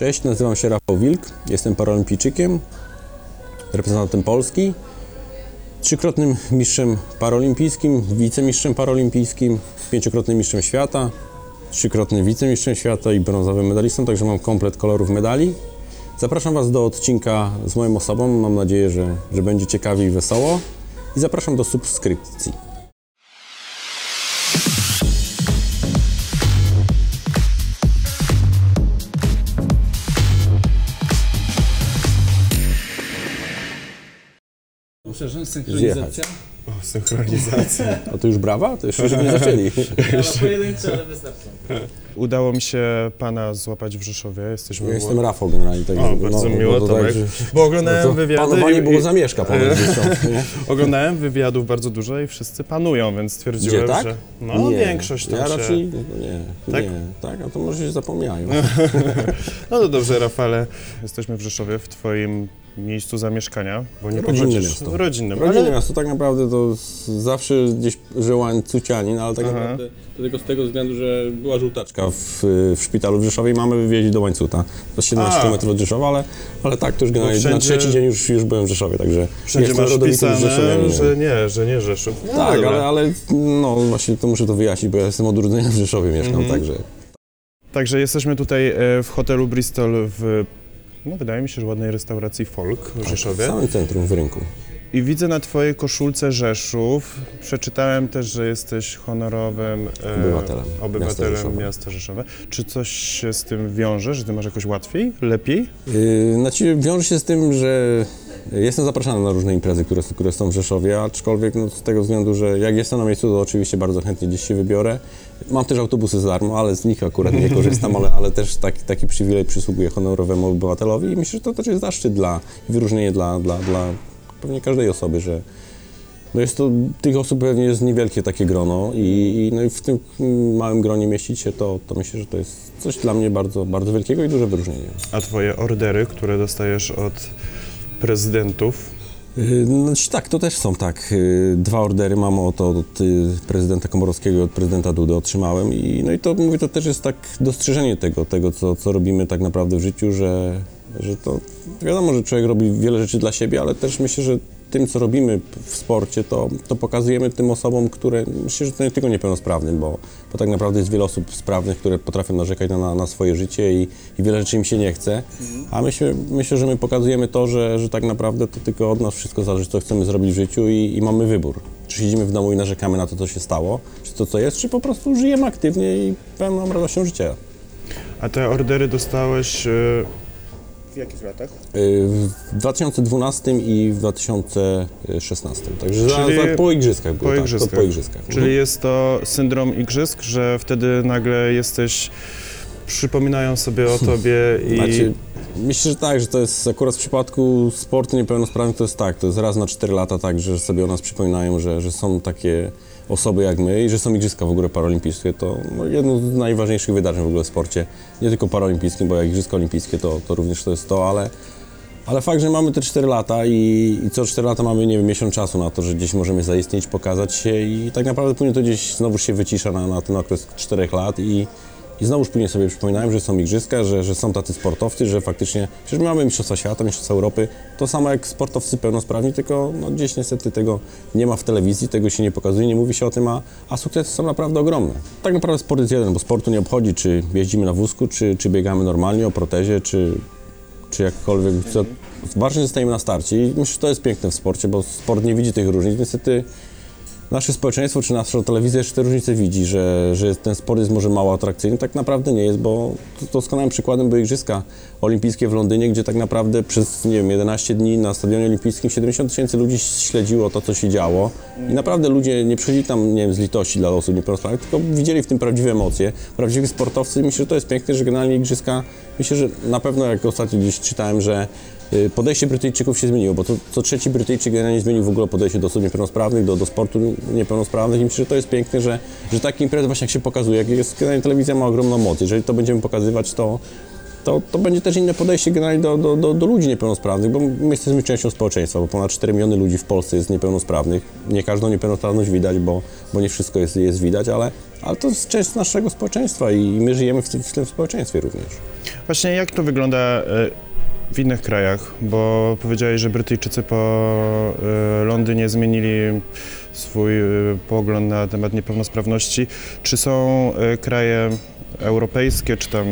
Cześć, nazywam się Rafał Wilk, jestem paralimpijczykiem, reprezentantem Polski, trzykrotnym mistrzem paralimpijskim, wicemistrzem paralimpijskim, pięciokrotnym mistrzem świata, trzykrotnym wicemistrzem świata i brązowym medalistą, także mam komplet kolorów medali. Zapraszam Was do odcinka z moją osobą, mam nadzieję, że, że będzie ciekawie i wesoło i zapraszam do subskrypcji. Synchronizacja? O, synchronizacja. A to już brawa? To jeszcze żeśmy nie zaczęli. Pojedyncze, ale wystarczą. Udało mi się pana złapać w Rzeszowie. Jesteśmy Ja jestem Rafał generalnie. Tak, O, bardzo miło, no to Tomek. że- Bo oglądałem no to wywiady. Panowanie i- było i- zamieszka tam, nie? Oglądałem wywiadów bardzo dużo i wszyscy panują, więc stwierdziłem, Gdzie, tak? że no nie, większość tam Ja się... raczej no nie, Tak? nie. Tak, a to może się zapomniają. No to dobrze, Rafale. Jesteśmy w Rzeszowie, w twoim miejscu zamieszkania, bo nie Rodzinne pochodzisz... miasto. Rodzinnym. Rodzinne ale... miasto tak naprawdę to z- zawsze gdzieś żyła Cucianin, ale tak Aha. naprawdę to tylko z tego względu, że była żółtaczka w, w szpitalu w Rzeszowie i mamy wywieźć do Łańcuta. To 17 A. km od Rzeszowa, ale, ale tak, to już generalnie na wszędzie- trzeci dzień już, już byłem w Rzeszowie, także Wszędzie jestem masz rodowitym Rzeszowianinem. że nie, że nie Rzeszów. No Tak, dobra. ale, ale no właśnie to muszę to wyjaśnić, bo ja jestem od urodzenia w Rzeszowie mieszkam, Mhm. także Także jesteśmy tutaj e, w hotelu Bristol w... No, wydaje mi się, że ładnej restauracji Folk w w Rzeszowie. samym centrum, w rynku. I widzę na twojej koszulce Rzeszów. Przeczytałem też, że jesteś honorowym e, Obywatelem miasta obywatelem Rzeszowa. miasta Rzeszowa. Czy coś się z tym wiąże, że ty masz jakoś łatwiej, lepiej? Yy, Znaczy, wiąże się z tym, że jestem zapraszany na różne imprezy, które, które są w Rzeszowie, aczkolwiek no, z tego względu, że jak jestem na miejscu, to oczywiście bardzo chętnie gdzieś się wybiorę. Mam też autobusy za darmo, ale z nich akurat nie korzystam, ale, ale też taki, taki przywilej przysługuje honorowemu obywatelowi i myślę, że to też jest zaszczyt dla, wyróżnienie dla, dla, dla pewnie każdej osoby, że no jest to, tych osób pewnie jest niewielkie takie grono i, i, no i w tym małym gronie mieścić się, to, to myślę, że to jest coś dla mnie bardzo, bardzo wielkiego i duże wyróżnienie. A twoje ordery, które dostajesz od prezydentów, Yy, No, tak, to też są tak. Yy, Dwa ordery mam od, od y, prezydenta Komorowskiego i od prezydenta Dudy otrzymałem i no i to mówię, to też jest tak dostrzeżenie tego, tego co, co robimy tak naprawdę w życiu, że, że to wiadomo, że człowiek robi wiele rzeczy dla siebie, ale też myślę, że tym, co robimy w sporcie, to, to pokazujemy tym osobom, które, myślę, że to nie tylko niepełnosprawnym, bo, bo tak naprawdę jest wiele osób sprawnych, które potrafią narzekać na, na, swoje życie i, i wiele rzeczy im się nie chce, a myślę, myślę, że my pokazujemy to, że, że tak naprawdę to tylko od nas wszystko zależy, co chcemy zrobić w życiu i, i mamy wybór. Czy siedzimy w domu i narzekamy na to, co się stało, czy to, co jest, czy po prostu żyjemy aktywnie i pełną radością życia. a te ordery dostałeś w jakich latach? Y, W 2012 i w 2016. Także za, Czyli za, po igrzyskach było, po tak, igrzyskach. To po igrzyskach. Czyli jest to syndrom igrzysk, że wtedy nagle jesteś, przypominają sobie o tobie i... Znaczy, myślę, że tak, że to jest akurat w przypadku sportu niepełnosprawnych to jest tak, to jest raz na 4 lata tak, że sobie o nas przypominają, że, że są takie osoby jak my i że są igrzyska w ogóle paralimpijskie, to no, jedno z najważniejszych wydarzeń w ogóle w sporcie, nie tylko paralimpijskim, bo jak igrzyska olimpijskie to, to również to jest to, ale, ale fakt, że mamy te 4 lata i, i co 4 lata mamy, nie wiem, miesiąc czasu na to, że gdzieś możemy zaistnieć, pokazać się i tak naprawdę później to gdzieś znowu się wycisza na, na ten okres 4 lat i, i znowuż później sobie przypominałem, że są igrzyska, że, że są tacy sportowcy, że faktycznie, przecież my mamy Mistrzostwa Świata, Mistrzostwa Europy, to samo jak sportowcy pełnosprawni, tylko no, gdzieś niestety tego nie ma w telewizji, tego się nie pokazuje, nie mówi się o tym, a, a sukcesy są naprawdę ogromne. Tak naprawdę sport jest jeden, bo sportu nie obchodzi, czy jeździmy na wózku, czy, czy biegamy normalnie o protezie, czy, czy jakkolwiek. Co, ważne, że zostajemy na starcie i myślę, że to jest piękne w sporcie, bo sport nie widzi tych różnic. Niestety nasze społeczeństwo czy nasza telewizja jeszcze te różnice widzi, że, że ten sport jest może mało atrakcyjny. Tak naprawdę nie jest, bo doskonałym przykładem były Igrzyska Olimpijskie w Londynie, gdzie tak naprawdę przez, nie wiem, 11 dni na Stadionie Olimpijskim 70 tysięcy ludzi śledziło to, co się działo i naprawdę ludzie nie przyszli tam, nie wiem, z litości dla osób niepełnosprawnych, tylko widzieli w tym prawdziwe emocje, prawdziwi sportowcy. Myślę, że to jest piękne, że generalnie Igrzyska, myślę, że na pewno, jak ostatnio gdzieś czytałem, że podejście Brytyjczyków się zmieniło, bo to, co trzeci Brytyjczyk generalnie zmienił w ogóle podejście do osób niepełnosprawnych, do, do sportu niepełnosprawnych i myślę, że to jest piękne, że, że takie imprezy właśnie jak się pokazuje, jak jest, generalnie telewizja ma ogromną moc, jeżeli to będziemy pokazywać, to, to, to będzie też inne podejście generalnie do, do, do, do ludzi niepełnosprawnych, bo my jesteśmy częścią społeczeństwa, bo ponad 4 miliony ludzi w Polsce jest niepełnosprawnych. Nie każdą niepełnosprawność widać, bo, bo nie wszystko jest, jest widać, ale, ale to jest część naszego społeczeństwa i my żyjemy w tym, w tym społeczeństwie również. Właśnie jak to wygląda e, w innych krajach? Bo powiedziałeś, że Brytyjczycy po e, Londynie zmienili swój e, pogląd na temat niepełnosprawności. Czy są e, kraje europejskie, czy tam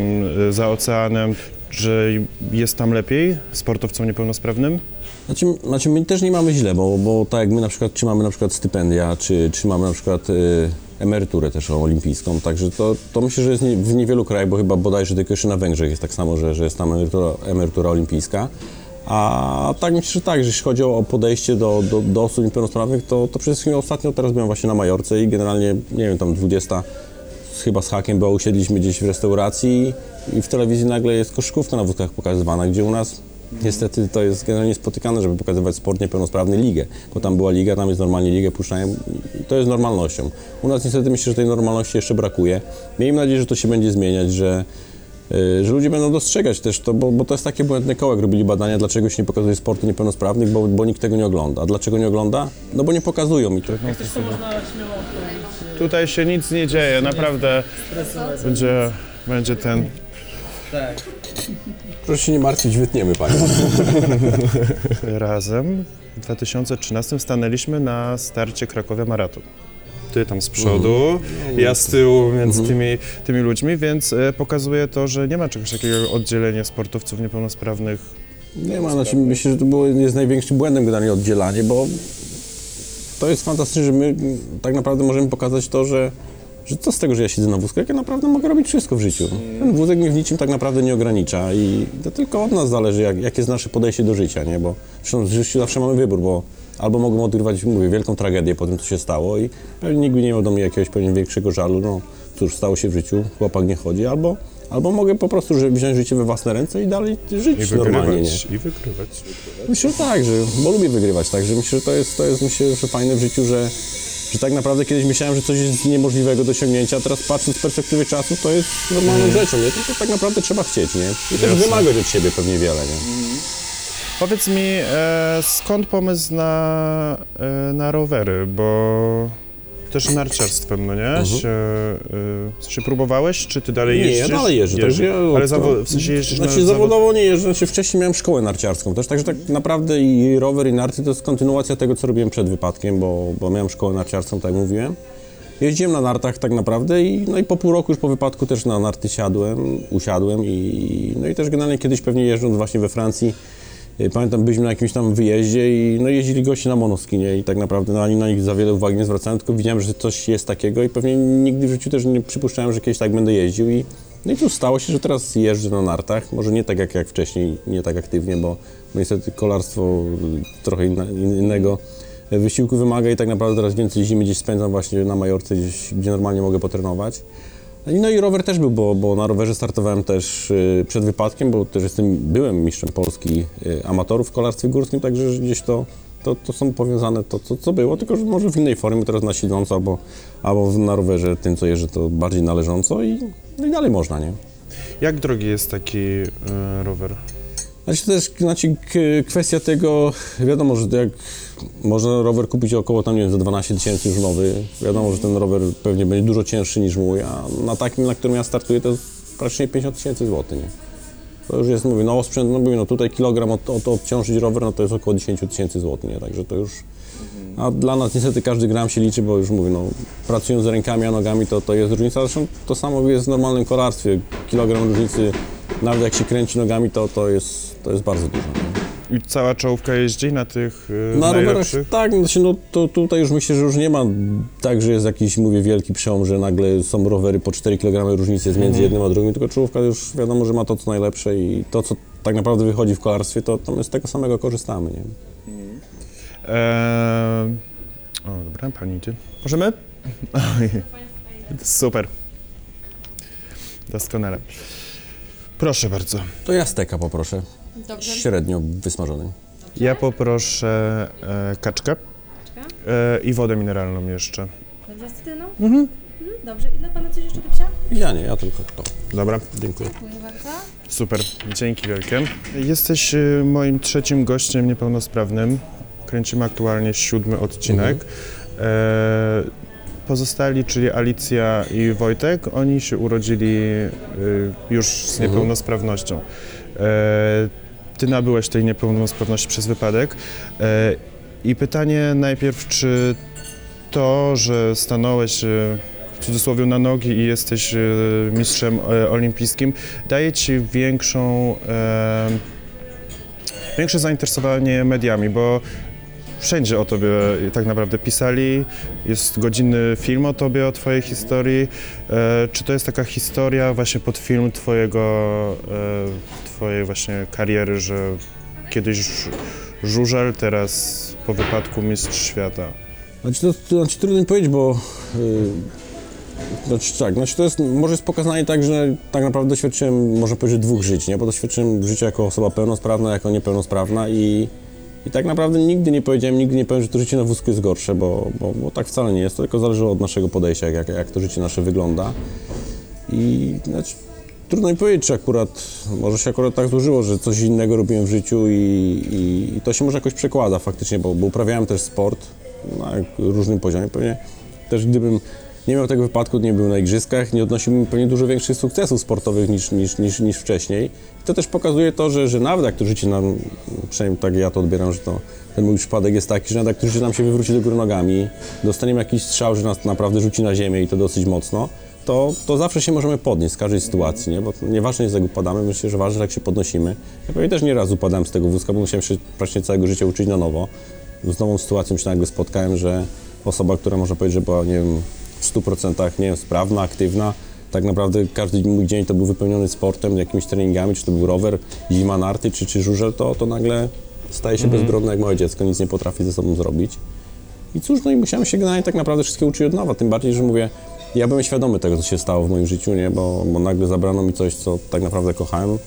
za oceanem, że jest tam lepiej sportowcom niepełnosprawnym? Znaczy, znaczy my też nie mamy źle, bo, bo tak jak my na przykład, czy mamy na przykład stypendia, czy, czy mamy na przykład emeryturę też olimpijską, także to, to myślę, że jest w niewielu krajach, bo chyba bodajże tylko jeszcze na Węgrzech jest tak samo, że, że jest tam emerytura, emerytura olimpijska. A tak myślę, że tak, że jeśli chodzi o podejście do, do, do osób niepełnosprawnych, to, to przede wszystkim ostatnio teraz byłem właśnie na Majorce i generalnie, nie wiem, tam 20 z- chyba z hakiem była, usiedliśmy gdzieś w restauracji i w telewizji nagle jest koszykówka na wózkach pokazywana, gdzie u nas niestety to jest generalnie spotykane, żeby pokazywać sport niepełnosprawny ligę, bo tam była liga, tam jest normalnie ligę, puszczają i to jest normalnością. U nas niestety myślę, że tej normalności jeszcze brakuje. Miejmy nadzieję, że to się będzie zmieniać, że y, że ludzie będą dostrzegać też to, bo, bo to jest takie błędne koło, jak robili badania, dlaczego się nie pokazuje sportu niepełnosprawnych, bo, bo nikt tego nie ogląda. A dlaczego nie ogląda? No bo nie pokazują i to, Też to można śmiało. Tutaj się nic nie dzieje, naprawdę będzie, będzie ten... Tak. Proszę się nie martwić, wytniemy Panią. Razem w 2013 stanęliśmy na starcie Krakowia Maraton. Ty tam z przodu, ja z tyłu między tymi, tymi ludźmi, więc e, pokazuje to, że nie ma czegoś takiego oddzielenia sportowców niepełnosprawnych. Nie ma, znaczy myślę, że to było, jest największym błędem generalnie oddzielanie, bo to jest fantastyczne, że my tak naprawdę możemy pokazać to, że, że co z tego, że ja siedzę na wózku, jak ja naprawdę mogę robić wszystko w życiu. Ten wózek mnie w niczym tak naprawdę nie ogranicza i to tylko od nas zależy, jak, jakie jest nasze podejście do życia, nie? Bo zresztą w życiu zawsze mamy wybór, bo albo mogę odgrywać, mówię, wielką tragedię po tym, co się stało i by nie mnie jakiegoś pewnie większego żalu, no cóż, stało się w życiu, chłopak nie chodzi, albo, albo mogę po prostu wziąć życie we własne ręce i dalej żyć I normalnie, nie? wygrywać, i wygrywać. Myślę, że tak, że, bo lubię wygrywać, także myślę, że to jest, to jest myślę, że fajne w życiu, że, że tak naprawdę kiedyś myślałem, że coś jest niemożliwego do osiągnięcia, a teraz patrząc z perspektywy czasu, to jest normalną rzeczą, nie? Tylko tak naprawdę trzeba chcieć, nie? I też Jasne. wymagać od siebie pewnie wiele, nie? Powiedz mi, e, skąd pomysł na, e, na rowery, bo też narciarstwem, no nie? Się, e, się próbowałeś, czy ty dalej Nie, ja jeździsz? dalej jeżdżę, także ja- Ale zawo- w sensie jeździsz Znaczy na zawodowo nie jeżdżę, znaczy wcześniej miałem szkołę narciarską też, także tak naprawdę i rower i narty to jest kontynuacja tego, co robiłem przed wypadkiem, bo, bo miałem szkołę narciarską, tak jak mówiłem. Jeździłem na nartach tak naprawdę i, no i po pół roku już po wypadku też na narty siadłem, usiadłem i, no i też generalnie kiedyś pewnie jeżdżąc właśnie we Francji, y, pamiętam byliśmy na jakimś tam wyjeździe i no jeździli goście na monoskinie i tak naprawdę no, ani na nich za wiele uwagi nie zwracałem, tylko widziałem, że coś jest takiego i pewnie nigdy w życiu też nie przypuszczałem, że kiedyś tak będę jeździł i no i tu stało się, że teraz jeżdżę na nartach, może nie tak jak, jak wcześniej, nie tak aktywnie, bo niestety kolarstwo trochę inna, in- innego wysiłku wymaga i tak naprawdę teraz więcej zimy gdzieś spędzam właśnie na Majorce, gdzieś, gdzie normalnie mogę potrenować. No i rower też był, bo, bo na rowerze startowałem też y, przed wypadkiem, bo też jestem, byłem mistrzem Polski y, amatorów w kolarstwie górskim, także że gdzieś to, to, to są powiązane to, co, co było, tylko że może w innej formie, teraz na siedząco albo, albo na rowerze tym, co jeżdżę, to bardziej należąco i, no i dalej można, nie? Jak drogi jest taki e, rower? Znaczy jest znaczy, kwestia tego, wiadomo, że jak można rower kupić około tam, nie wiem, za 12 tysięcy już nowy, wiadomo, że ten rower pewnie będzie dużo cięższy niż mój, a na takim, na którym ja startuję, to praktycznie 50 tysięcy złotych, nie? To już jest, mówię, no osprzęt, no mówię, no tutaj kilogram od, od, odciążyć rower, no to jest około 10 tysięcy złotych, nie? Także to już, a dla nas niestety każdy gram się liczy, bo już mówię, no pracując z rękami, a nogami, to, to jest różnica, zresztą to samo jest w normalnym kolarstwie, kilogram różnicy, nawet jak się kręci nogami, to, to, jest, to jest bardzo dużo? I cała czołówka jeździ na tych e, Na rowerach najlepszych? tak, no, znaczy, no to tutaj już myślę, że już nie ma tak, że jest jakiś, mówię, wielki przełom, że nagle są rowery po 4 kg różnicy jest między jednym a drugim, tylko czołówka już wiadomo, że ma to, co najlepsze i to, co tak naprawdę wychodzi w kolarstwie, to, to my z tego samego korzystamy, nie? Eee, o, dobra, pani idzie. Możemy? Oj, Super. Doskonale. Proszę bardzo. To ja steka poproszę, Dobrze. średnio wysmażony. Ja poproszę e, kaczkę e, i wodę mineralną jeszcze. Dobrze, z cytryną? Mhm. Dobrze, i dla Pana coś jeszcze do? Ja nie, ja tylko to. Dobra, Dziękuję. Dziękuję bardzo. super. Dzięki wielkie. Jesteś e, moim trzecim gościem niepełnosprawnym. Kręcimy aktualnie siódmy odcinek. E, pozostali, czyli Alicja i Wojtek, oni się urodzili y, już z niepełnosprawnością. E, Ty nabyłeś tej niepełnosprawności przez wypadek. E, I pytanie najpierw, czy to, że stanąłeś e, w cudzysłowie na nogi i jesteś e, mistrzem e, olimpijskim, daje ci większą, większe zainteresowanie mediami, bo wszędzie o tobie tak naprawdę pisali, jest godzinny film o tobie, o twojej historii. E, czy to jest taka historia właśnie pod film twojego, e, twojej właśnie kariery, że kiedyś żużel, teraz po wypadku mistrz świata? Znaczy, to, to znaczy, trudno mi powiedzieć, bo yy, znaczy, tak, znaczy to jest, może jest pokazanie tak, że tak naprawdę doświadczyłem, można powiedzieć, dwóch żyć, nie? Bo doświadczyłem życia jako osoba pełnosprawna, jako niepełnosprawna i, i tak naprawdę nigdy nie powiedziałem, nigdy nie powiem, że to życie na wózku jest gorsze, bo, bo, bo tak wcale nie jest, to tylko zależy od naszego podejścia, jak, jak to życie nasze wygląda. I znaczy, trudno mi powiedzieć, czy akurat, może się akurat tak złożyło, że coś innego robiłem w życiu i, i, i to się może jakoś przekłada faktycznie, bo, bo uprawiałem też sport na różnym poziomie. Pewnie też gdybym nie miał tego wypadku, nie był na igrzyskach, nie odnosiłbym pewnie dużo większych sukcesów sportowych niż, niż, niż, niż wcześniej. I to też pokazuje to, że, że nawet jak to życie nam, przynajmniej tak ja to odbieram, że to ten mój przypadek jest taki, że nawet jak to życie nam się wywróci do góry nogami, dostaniemy jakiś strzał, że nas naprawdę rzuci na ziemię i to dosyć mocno, to, to zawsze się możemy podnieść z każdej sytuacji, nie? bo nieważne jest jak upadamy, myślę, że ważne jak się podnosimy. Ja pewnie też nie raz upadałem z tego wózka, bo musiałem się praktycznie całego życia uczyć na nowo. Z nową sytuacją się nagle spotkałem, że osoba, która można powiedzieć, że była, nie wiem, w 100% nie wiem, sprawna, aktywna, tak naprawdę każdy mój dzień to był wypełniony sportem, jakimiś treningami, czy to był rower, zima narty, czy, czy żużel, to, to nagle staje się bezbronne jak małe dziecko, nic nie potrafi ze sobą zrobić. I cóż, no i musiałem się generalnie tak naprawdę wszystkiego uczyć od nowa, tym bardziej, że mówię, ja byłem świadomy tego, co się stało w moim życiu, nie, bo, bo nagle zabrano mi coś, co tak naprawdę kochałem.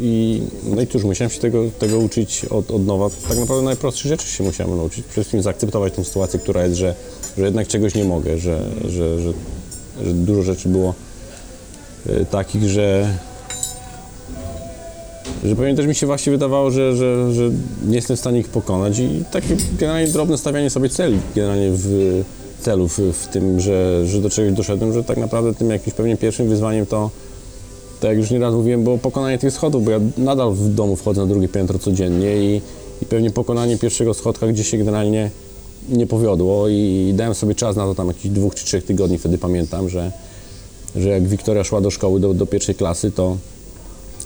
I, no i cóż, musiałem się tego, tego uczyć od, od nowa. Tak naprawdę najprostszych rzeczy się musiałem nauczyć. Przede wszystkim zaakceptować tę sytuację, która jest, że, że jednak czegoś nie mogę, że, że, że, że dużo rzeczy było yy, takich, że, że pewnie też mi się właśnie wydawało, że, że, że nie jestem w stanie ich pokonać i takie generalnie drobne stawianie sobie celi, generalnie w celów w tym, że, że do czegoś doszedłem, że tak naprawdę tym jakimś pewnie pierwszym wyzwaniem to, tak jak już nieraz mówiłem, było pokonanie tych schodów, bo ja nadal w domu wchodzę na drugie piętro codziennie i, i pewnie pokonanie pierwszego schodka, gdzie się generalnie nie powiodło i dałem sobie czas na to tam jakichś dwóch czy trzech tygodni, wtedy pamiętam, że, że jak Wiktoria szła do szkoły, do, do pierwszej klasy, to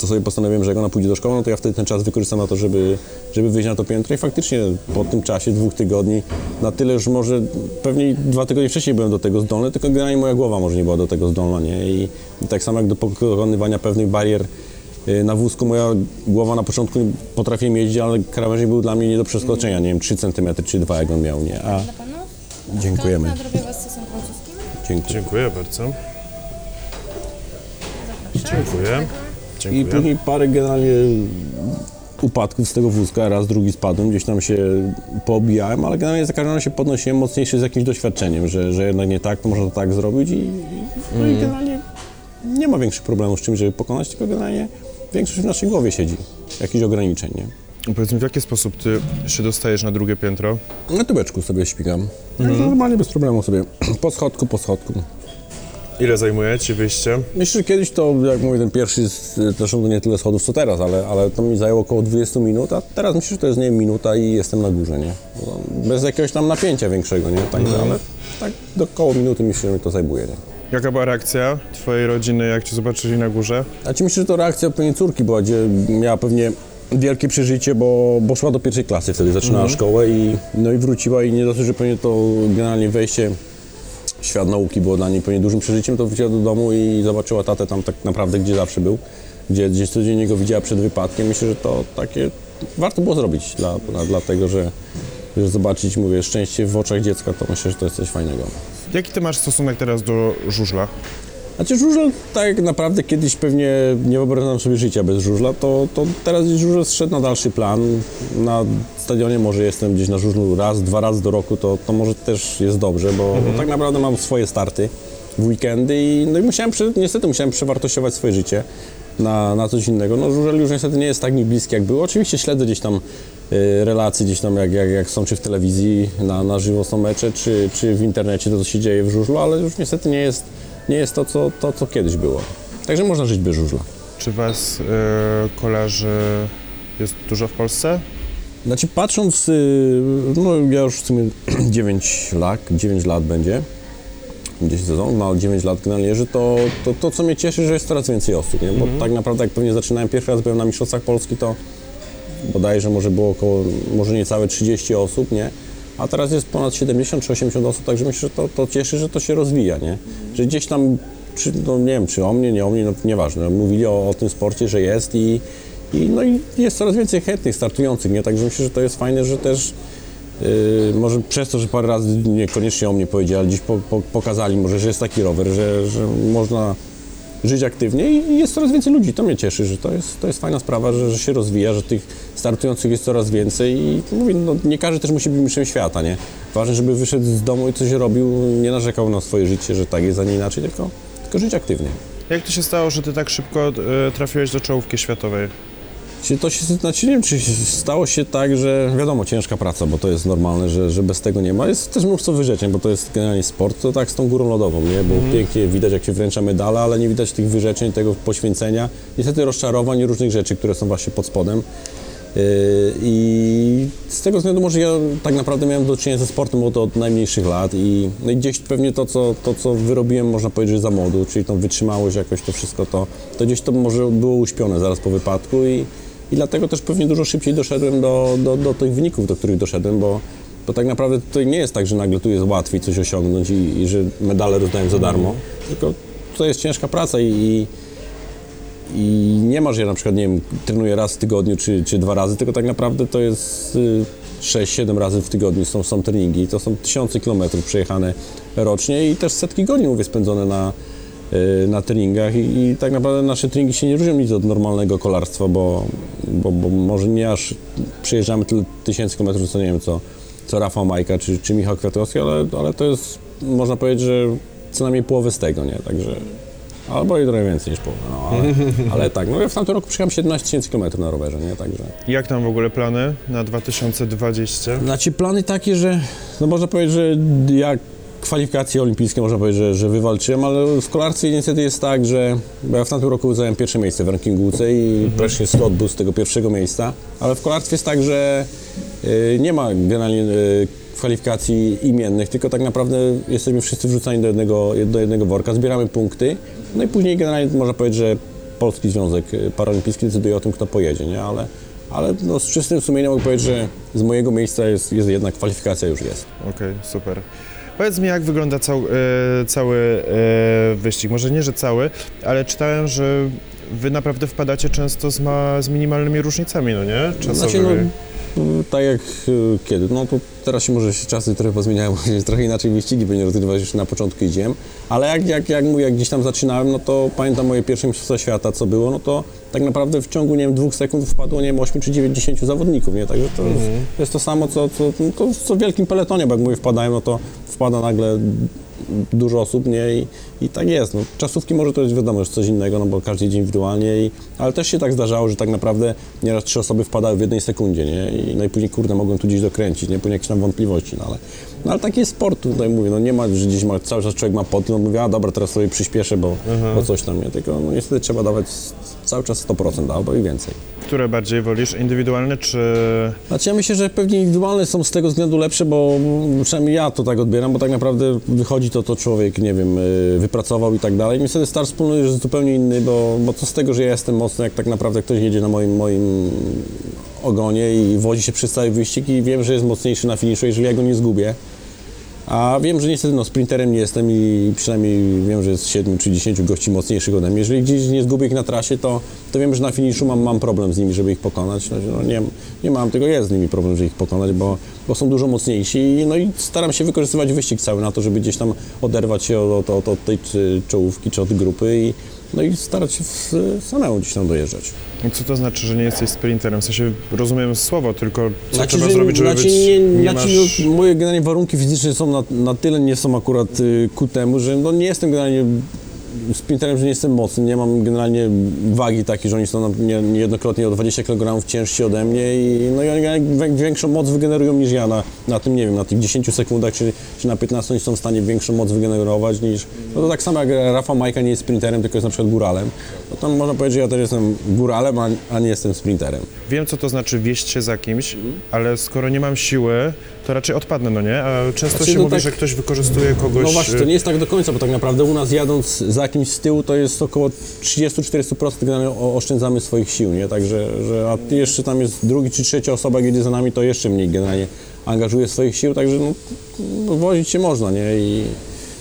to sobie postanowiłem, że jak ona pójdzie do szkoły, no to ja wtedy ten czas wykorzystam na to, żeby, żeby wyjść na to piętro i faktycznie po tym czasie dwóch tygodni, na tyle już może, pewnie dwa tygodnie wcześniej byłem do tego zdolny, tylko generalnie moja głowa może nie była do tego zdolna, nie? I, tak samo jak do pokonywania pewnych barier y, na wózku, moja głowa na początku potrafiła jeździć, ale krawężnik był dla mnie nie do przeskoczenia, nie wiem, 3 cm czy 2 jak on miał, nie? A dziękujemy. Dziękuję. Dziękuję bardzo. Dziękuję. I Dziękuję. później parę generalnie upadków z tego wózka, raz, drugi spadłem, gdzieś tam się poobijałem, ale generalnie za każdym razem się podnosiłem mocniejszy z jakimś doświadczeniem, że, że jednak nie tak, to można to tak zrobić i, i, no i generalnie nie ma większych problemów z czymś, żeby pokonać, tylko generalnie większość w naszej głowie siedzi, jakichś ograniczeń, nie? Powiedz mi, w jaki sposób ty się dostajesz na drugie piętro? Na tubeczku sobie śpigam. Normalnie bez problemu sobie, po schodku, po schodku. Ile zajmuje ci wyjście? Myślę, że kiedyś to, jak mówię, ten pierwszy, zresztą to nie tyle schodów co teraz, ale, ale to mi zajęło około 20 minut, a teraz myślę, że to jest nie wiem, minuta i jestem na górze, nie? Bez jakiegoś tam napięcia większego, nie? Także, ale tak do koło minuty myślę, że mi to zajmuje, nie? Jaka była reakcja twojej rodziny, jak cię zobaczyli na górze? A ci myślę, że to reakcja pewnie córki była, gdzie miała pewnie wielkie przeżycie, bo, bo szła do pierwszej klasy wtedy, zaczynała szkołę i, no i wróciła i nie dosyć, że pewnie to generalnie wejście świat nauki było dla niej pewnie dużym przeżyciem, to wróciła do domu i zobaczyła tatę tam tak naprawdę, gdzie zawsze był, gdzie gdzieś codziennie go widziała przed wypadkiem. Myślę, że to takie warto było zrobić, dla, dla, dlatego że, że zobaczyć, mówię, szczęście w oczach dziecka, to myślę, że to jest coś fajnego. Jaki ty masz stosunek teraz do żużla? Znaczy żużel tak naprawdę kiedyś pewnie nie wyobrażam sobie życia bez żużla, to, to teraz żużel zszedł na dalszy plan. Na stadionie może jestem gdzieś na żużlu raz, dwa razy do roku, to, to może też jest dobrze, bo, bo tak naprawdę mam swoje starty w weekendy i, no i musiałem, niestety musiałem przewartościować swoje życie. na, na coś innego. No żużel już niestety nie jest tak mi bliski jak był. Oczywiście śledzę gdzieś tam y, relacje, gdzieś tam jak, jak, jak są czy w telewizji, na, na żywo są mecze, czy, czy w internecie to, co się dzieje w żużlu, ale już niestety nie jest, nie jest to, co, to, co kiedyś było. Także można żyć bez żużla. Czy was e, kolarzy jest dużo w Polsce? Znaczy patrząc, y, no ja już w sumie 9 lat, 9 lat będzie, 10 sezon, no 9 lat generalnie, to, to, to co mnie cieszy, że jest coraz więcej osób, nie? bo tak naprawdę jak pewnie zaczynałem pierwszy raz byłem na Mistrzostwach Polski, to bodajże może było około, może niecałe 30 osób, nie? A teraz jest ponad 70 czy 80 osób, także myślę, że to, to cieszy, że to się rozwija, nie? Że gdzieś tam, czy, no nie wiem, czy o mnie, nie o mnie, no nieważne, mówili o, o tym sporcie, że jest i, i, no i jest coraz więcej chętnych, startujących, nie? Także myślę, że to jest fajne, że też Yy, może przez to, że parę razy niekoniecznie o mnie powiedzieli, ale gdzieś po, po, pokazali może, że jest taki rower, że, że można żyć aktywnie i jest coraz więcej ludzi. To mnie cieszy, że to jest, to jest fajna sprawa, że, że się rozwija, że tych startujących jest coraz więcej i mówię, no, nie każdy też musi być mistrzem świata, nie? Ważne, żeby wyszedł z domu i coś robił, nie narzekał na swoje życie, że tak jest, a nie inaczej, tylko, tylko żyć aktywnie. Jak to się stało, że ty tak szybko e, trafiłeś do czołówki światowej? Czy to się, znaczy nie wiem, czy stało się tak, że wiadomo, ciężka praca, bo to jest normalne, że, że bez tego nie ma. Jest też mnóstwo wyrzeczeń, bo to jest generalnie sport, to tak z tą górą lodową, nie? Bo pięknie widać, jak się wręcza medale, ale nie widać tych wyrzeczeń, tego poświęcenia, niestety rozczarowań i różnych rzeczy, które są właśnie pod spodem. Yy, I z tego względu może ja tak naprawdę miałem do czynienia ze sportem od, od najmniejszych lat i, no i gdzieś pewnie to co, to, co wyrobiłem, można powiedzieć, że za młodu, czyli tą wytrzymałość, jakoś to wszystko, to, to gdzieś to może było uśpione zaraz po wypadku i, i dlatego też pewnie dużo szybciej doszedłem do, do, do tych wyników, do których doszedłem, bo, bo tak naprawdę tutaj nie jest tak, że nagle tu jest łatwiej coś osiągnąć i, i że medale rozdają za darmo, tylko to jest ciężka praca i, i i nie ma, że ja na przykład, nie wiem, trenuję raz w tygodniu czy, czy dwa razy, tylko tak naprawdę to jest y, 6-7 razy w tygodniu są, są treningi. To są tysiące kilometrów przejechane rocznie i też setki godzin, mówię, spędzone na, y, na treningach I, i tak naprawdę nasze treningi się nie różnią nic od normalnego kolarstwa, bo, bo, bo może nie aż przejeżdżamy tyle tysięcy kilometrów, co nie wiem, co, co Rafał Majka czy, czy Michał Kwiatkowski, ale, ale to jest, można powiedzieć, że co najmniej połowę z tego, nie? Także... Albo i trochę więcej niż połowę, no, ale, ale tak, no ja w tamtym roku przyjechałem 17 tysięcy kilometrów na rowerze, nie, także... Jak tam w ogóle plany na 2020? Znaczy plany takie, że, no można powiedzieć, że jak kwalifikacje olimpijskie można powiedzieć, że, że wywalczyłem, ale w kolarstwie niestety jest tak, że ja w tamtym roku zająłem pierwsze miejsce w rankingu UC i wreszcie slot był z tego pierwszego miejsca, ale w kolarstwie jest tak, że y, nie ma generalnie y, kwalifikacji imiennych, tylko tak naprawdę jesteśmy wszyscy wrzucani do jednego, do jednego worka, zbieramy punkty, no i później generalnie można powiedzieć, że Polski Związek y, Paralimpijski decyduje o tym, kto pojedzie, nie? Ale, ale no, z czystym sumieniem mogę powiedzieć, że z mojego miejsca jest, jest jednak kwalifikacja już jest. Okej, super. Powiedz mi, jak wygląda cał, e, cały e, wyścig? Może nie, że cały, ale czytałem, że wy naprawdę wpadacie często z, ma, z minimalnymi różnicami, no nie? Czasowymi. Znaczy, no, tak jak y, kiedy, no to teraz się może się czasy trochę pozmieniają, trochę inaczej wyścigi będzie rozgrywać już na początku jeździłem, ale jak, jak, jak mówię, jak gdzieś tam zaczynałem, no to pamiętam moje pierwsze mistrzostwa świata, co było, no to tak naprawdę w ciągu, nie wiem, dwóch sekund wpadło, nie wiem, 8 czy 9, 10 zawodników, nie, także to jest, jest to samo, co, co, no to, co w wielkim peletonie, bo jak mówię, wpadają, no to wpada nagle dużo osób, nie, i, i tak jest, no, czasówki może to jest wiadomo, już coś innego, no bo każdy jedzie indywidualnie, i, ale też się tak zdarzało, że tak naprawdę nieraz trzy osoby wpadały w jednej sekundzie, nie, i, no później, kurde, mogłem tu gdzieś dokręcić, nie, później jakieś tam wątpliwości, no ale, no ale taki jest sport, tutaj mówię, no nie ma, że gdzieś ma, cały czas człowiek ma pot, no mówię, a dobra, teraz sobie przyspieszę, bo, bo coś tam, nie, tylko no niestety trzeba dawać cały czas 100% albo i więcej. Które bardziej wolisz, indywidualne czy... Znaczy ja myślę, że pewnie indywidualne są z tego względu lepsze, bo przynajmniej ja to tak odbieram, bo tak naprawdę wychodzi to, to człowiek, nie wiem, y, wypracował i tak dalej. Niestety start wspólny jest zupełnie inny, bo, bo co z tego, że ja jestem mocny, jak tak naprawdę ktoś jedzie na moim, moim ogonie i wozi się przez cały wyścig i wiem, że jest mocniejszy na finiszu, jeżeli ja go nie zgubię. A wiem, że niestety no, sprinterem nie jestem i przynajmniej wiem, że jest 7 czy 10 gości mocniejszych ode mnie. Jeżeli gdzieś nie zgubię ich na trasie, to, to wiem, że na finiszu mam, mam problem z nimi, żeby ich pokonać. No, no, nie, nie mam, tylko jest z nimi problem, żeby ich pokonać, bo, bo są dużo mocniejsi. No i staram się wykorzystywać wyścig cały na to, żeby gdzieś tam oderwać się od, od, od tej czy, czołówki czy od grupy i, no i starać się w, samemu gdzieś tam dojeżdżać. Co to znaczy, że nie jesteś sprinterem? W sensie rozumiem słowo, tylko co Znaczy, trzeba że- zrobić, żeby znaczy, być... nie, nie znaczy, masz... no, moje generalnie warunki fizyczne są na, na tyle nie są akurat y, ku temu, że no, nie jestem generalnie sprinterem, że nie jestem mocny, nie mam generalnie wagi takiej, że oni są nie- niejednokrotnie o 20 kg ciężsi ode mnie i, no i oni większą moc wygenerują niż ja na, na tym, nie wiem, na tych 10 sekundach czy, czy na 15 oni są w stanie większą moc wygenerować niż, no to tak samo jak Rafa Majka nie jest sprinterem, tylko jest na przykład góralem, no to można powiedzieć, że ja też jestem góralem, a, a nie jestem sprinterem. Wiem, co to znaczy wieść się za kimś, ale skoro nie mam siły, to raczej odpadnę, no nie? A często Znaczy, się no mówi, tak- że ktoś wykorzystuje kogoś... No właśnie, to y, nie jest tak do końca, bo tak naprawdę u nas jadąc za kimś z tyłu to jest około 30-40% generalnie o- oszczędzamy swoich sił, nie? Także, że, a jeszcze tam jest drugi czy trzecia osoba, jedzie za nami, to jeszcze mniej generalnie angażuje swoich sił, także no, no wozić się można, nie? I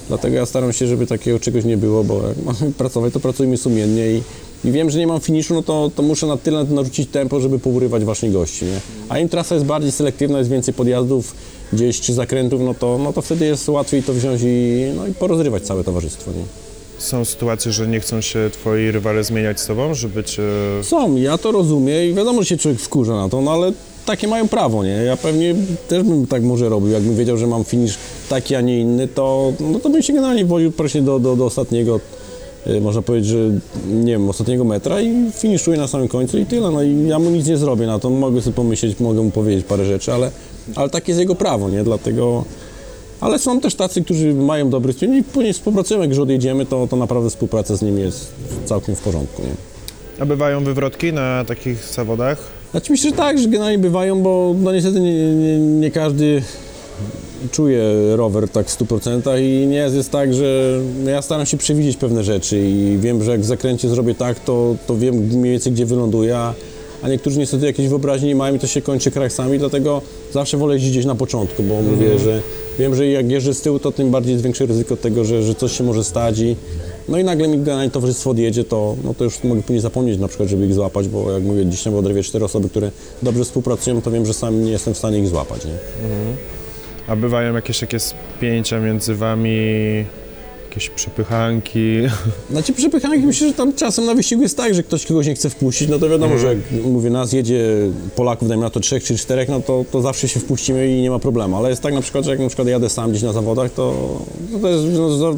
dlatego ja staram się, żeby takiego czegoś nie było, bo jak mamy pracować, to pracujmy sumiennie i, i wiem, że nie mam finiszu, no to, to muszę na tyle narzucić tempo, żeby pourywać właśnie gości, nie? A im trasa jest bardziej selektywna, jest więcej podjazdów, gdzieś czy zakrętów, no to, no to wtedy jest łatwiej to wziąć i, no i porozrywać całe towarzystwo. Nie? Są sytuacje, że nie chcą się twoi rywale zmieniać z tobą, żeby cię... Są, ja to rozumiem i wiadomo, że się człowiek wkurza na to, no ale takie mają prawo, nie? Ja pewnie też bym tak może robił, jakbym wiedział, że mam finisz taki, a nie inny, to, no to bym się generalnie woził praktycznie do, do, do ostatniego, można powiedzieć, że nie wiem, ostatniego metra i finiszuję na samym końcu i tyle, no i ja mu nic nie zrobię na to, mogę sobie pomyśleć, mogę mu powiedzieć parę rzeczy, ale, ale takie jest jego prawo, nie? Dlatego... Ale są też tacy, którzy mają dobry styl i później współpracujemy, jak już odjedziemy, to, to naprawdę współpraca z nimi jest całkiem w porządku, nie? A bywają wywrotki na takich zawodach? Znaczy myślę, że tak, że generalnie bywają, bo no niestety nie, nie, nie każdy czuje rower tak w 100% i nie jest, tak, że ja staram się przewidzieć pewne rzeczy i wiem, że jak w zakręcie zrobię tak, to, to wiem mniej więcej gdzie wyląduję, a, niektórzy niestety jakieś wyobraźni nie mają i to się kończy kraksami, dlatego zawsze wolę jeździć gdzieś na początku, bo mówię, że wiem, że jak jeżdżę z tyłu, to tym bardziej jest większe ryzyko tego, że, że coś się może stać i no i nagle mi generalnie towarzystwo odjedzie, to, no to już mogę później zapomnieć na przykład, żeby ich złapać, bo jak mówię, dziś na Wodrewie cztery osoby, które dobrze współpracują, to wiem, że sam nie jestem w stanie ich złapać. Nie? A bywają jakieś takie spięcia między wami, jakieś przepychanki? Znaczy przepychanki myślę, że tam czasem na wyścigu jest tak, że ktoś kogoś nie chce wpuścić, no to wiadomo, że jak mówię, nas jedzie Polaków, dajmy na to trzech czy czterech, no to, to zawsze się wpuścimy i nie ma problemu, ale jest tak na przykład, że jak na przykład jadę sam gdzieś na zawodach, to, to, jest, no, za-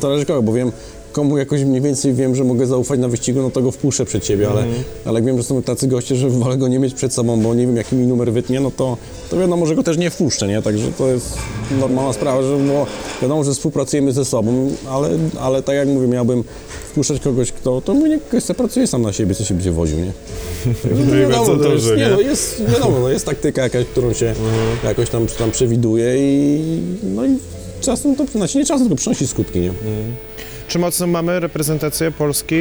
zależy kogo, bo wiem, komu jakoś mniej więcej wiem, że mogę zaufać na wyścigu, no to go wpuszczę przed siebie, ale, ale jak wiem, że są tacy goście, że wolę go nie mieć przed sobą, bo nie wiem, jaki mi numer wytnie, no to, to wiadomo, że go też nie wpuszczę, nie? Także to jest normalna sprawa, że no, wiadomo, że współpracujemy ze sobą, ale, ale tak jak mówię, miałbym wpuszczać kogoś, kto, to mówię, niech ktoś sobie pracuje sam na siebie, co się będzie woził, nie? No bardzo to jest, nie, nie? no jest, wiadomo, no jest taktyka jakaś, którą się jakoś tam, tam przewiduje i no i czasem to, znaczy nie czasem, tylko przynosi skutki, nie? Czy mocno mamy reprezentację Polski?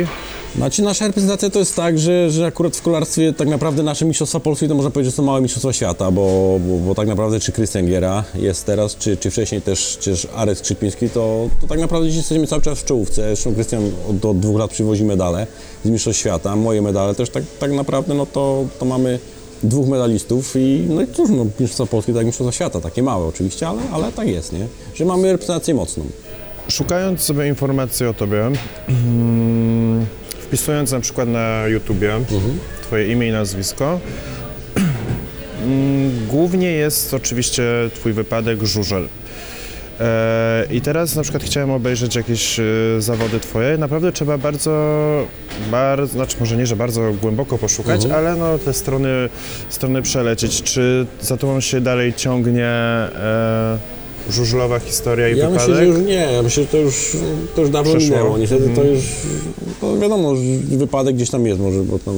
Znaczy nasza reprezentacja to jest tak, że, że akurat w kolarstwie tak naprawdę nasze mistrzostwa Polski to można powiedzieć, że są małe mistrzostwa świata, bo, bo, bo tak naprawdę czy Krystian Giera jest teraz, czy, czy wcześniej też, też Arek Skrzypiński, to, to tak naprawdę dziś jesteśmy cały czas w czołówce. Zresztą Krystian od, od dwóch lat przywozi medale z mistrzostw świata, moje medale też tak, tak naprawdę, no to, to mamy dwóch medalistów i no i cóż, no mistrzostwa Polski tak mistrzostwa świata, takie małe oczywiście, ale, ale tak jest, nie? Że mamy reprezentację mocną. Szukając sobie informacji o tobie, mm, wpisując na przykład na YouTubie twoje imię i nazwisko, mm, głównie jest oczywiście twój wypadek żużel. E, I teraz na przykład chciałem obejrzeć jakieś e, zawody twoje. Naprawdę trzeba bardzo, bardzo, znaczy może nie, że bardzo głęboko poszukać, ale no te strony, strony przelecieć. Czy za tobą się dalej ciągnie e, żużlowa historia i Ja wypadek? myślę, że już nie, ja myślę, że to już, to już dawno Przeszło. minęło. Niestety to już, to wiadomo, że wypadek gdzieś tam jest może, bo tam,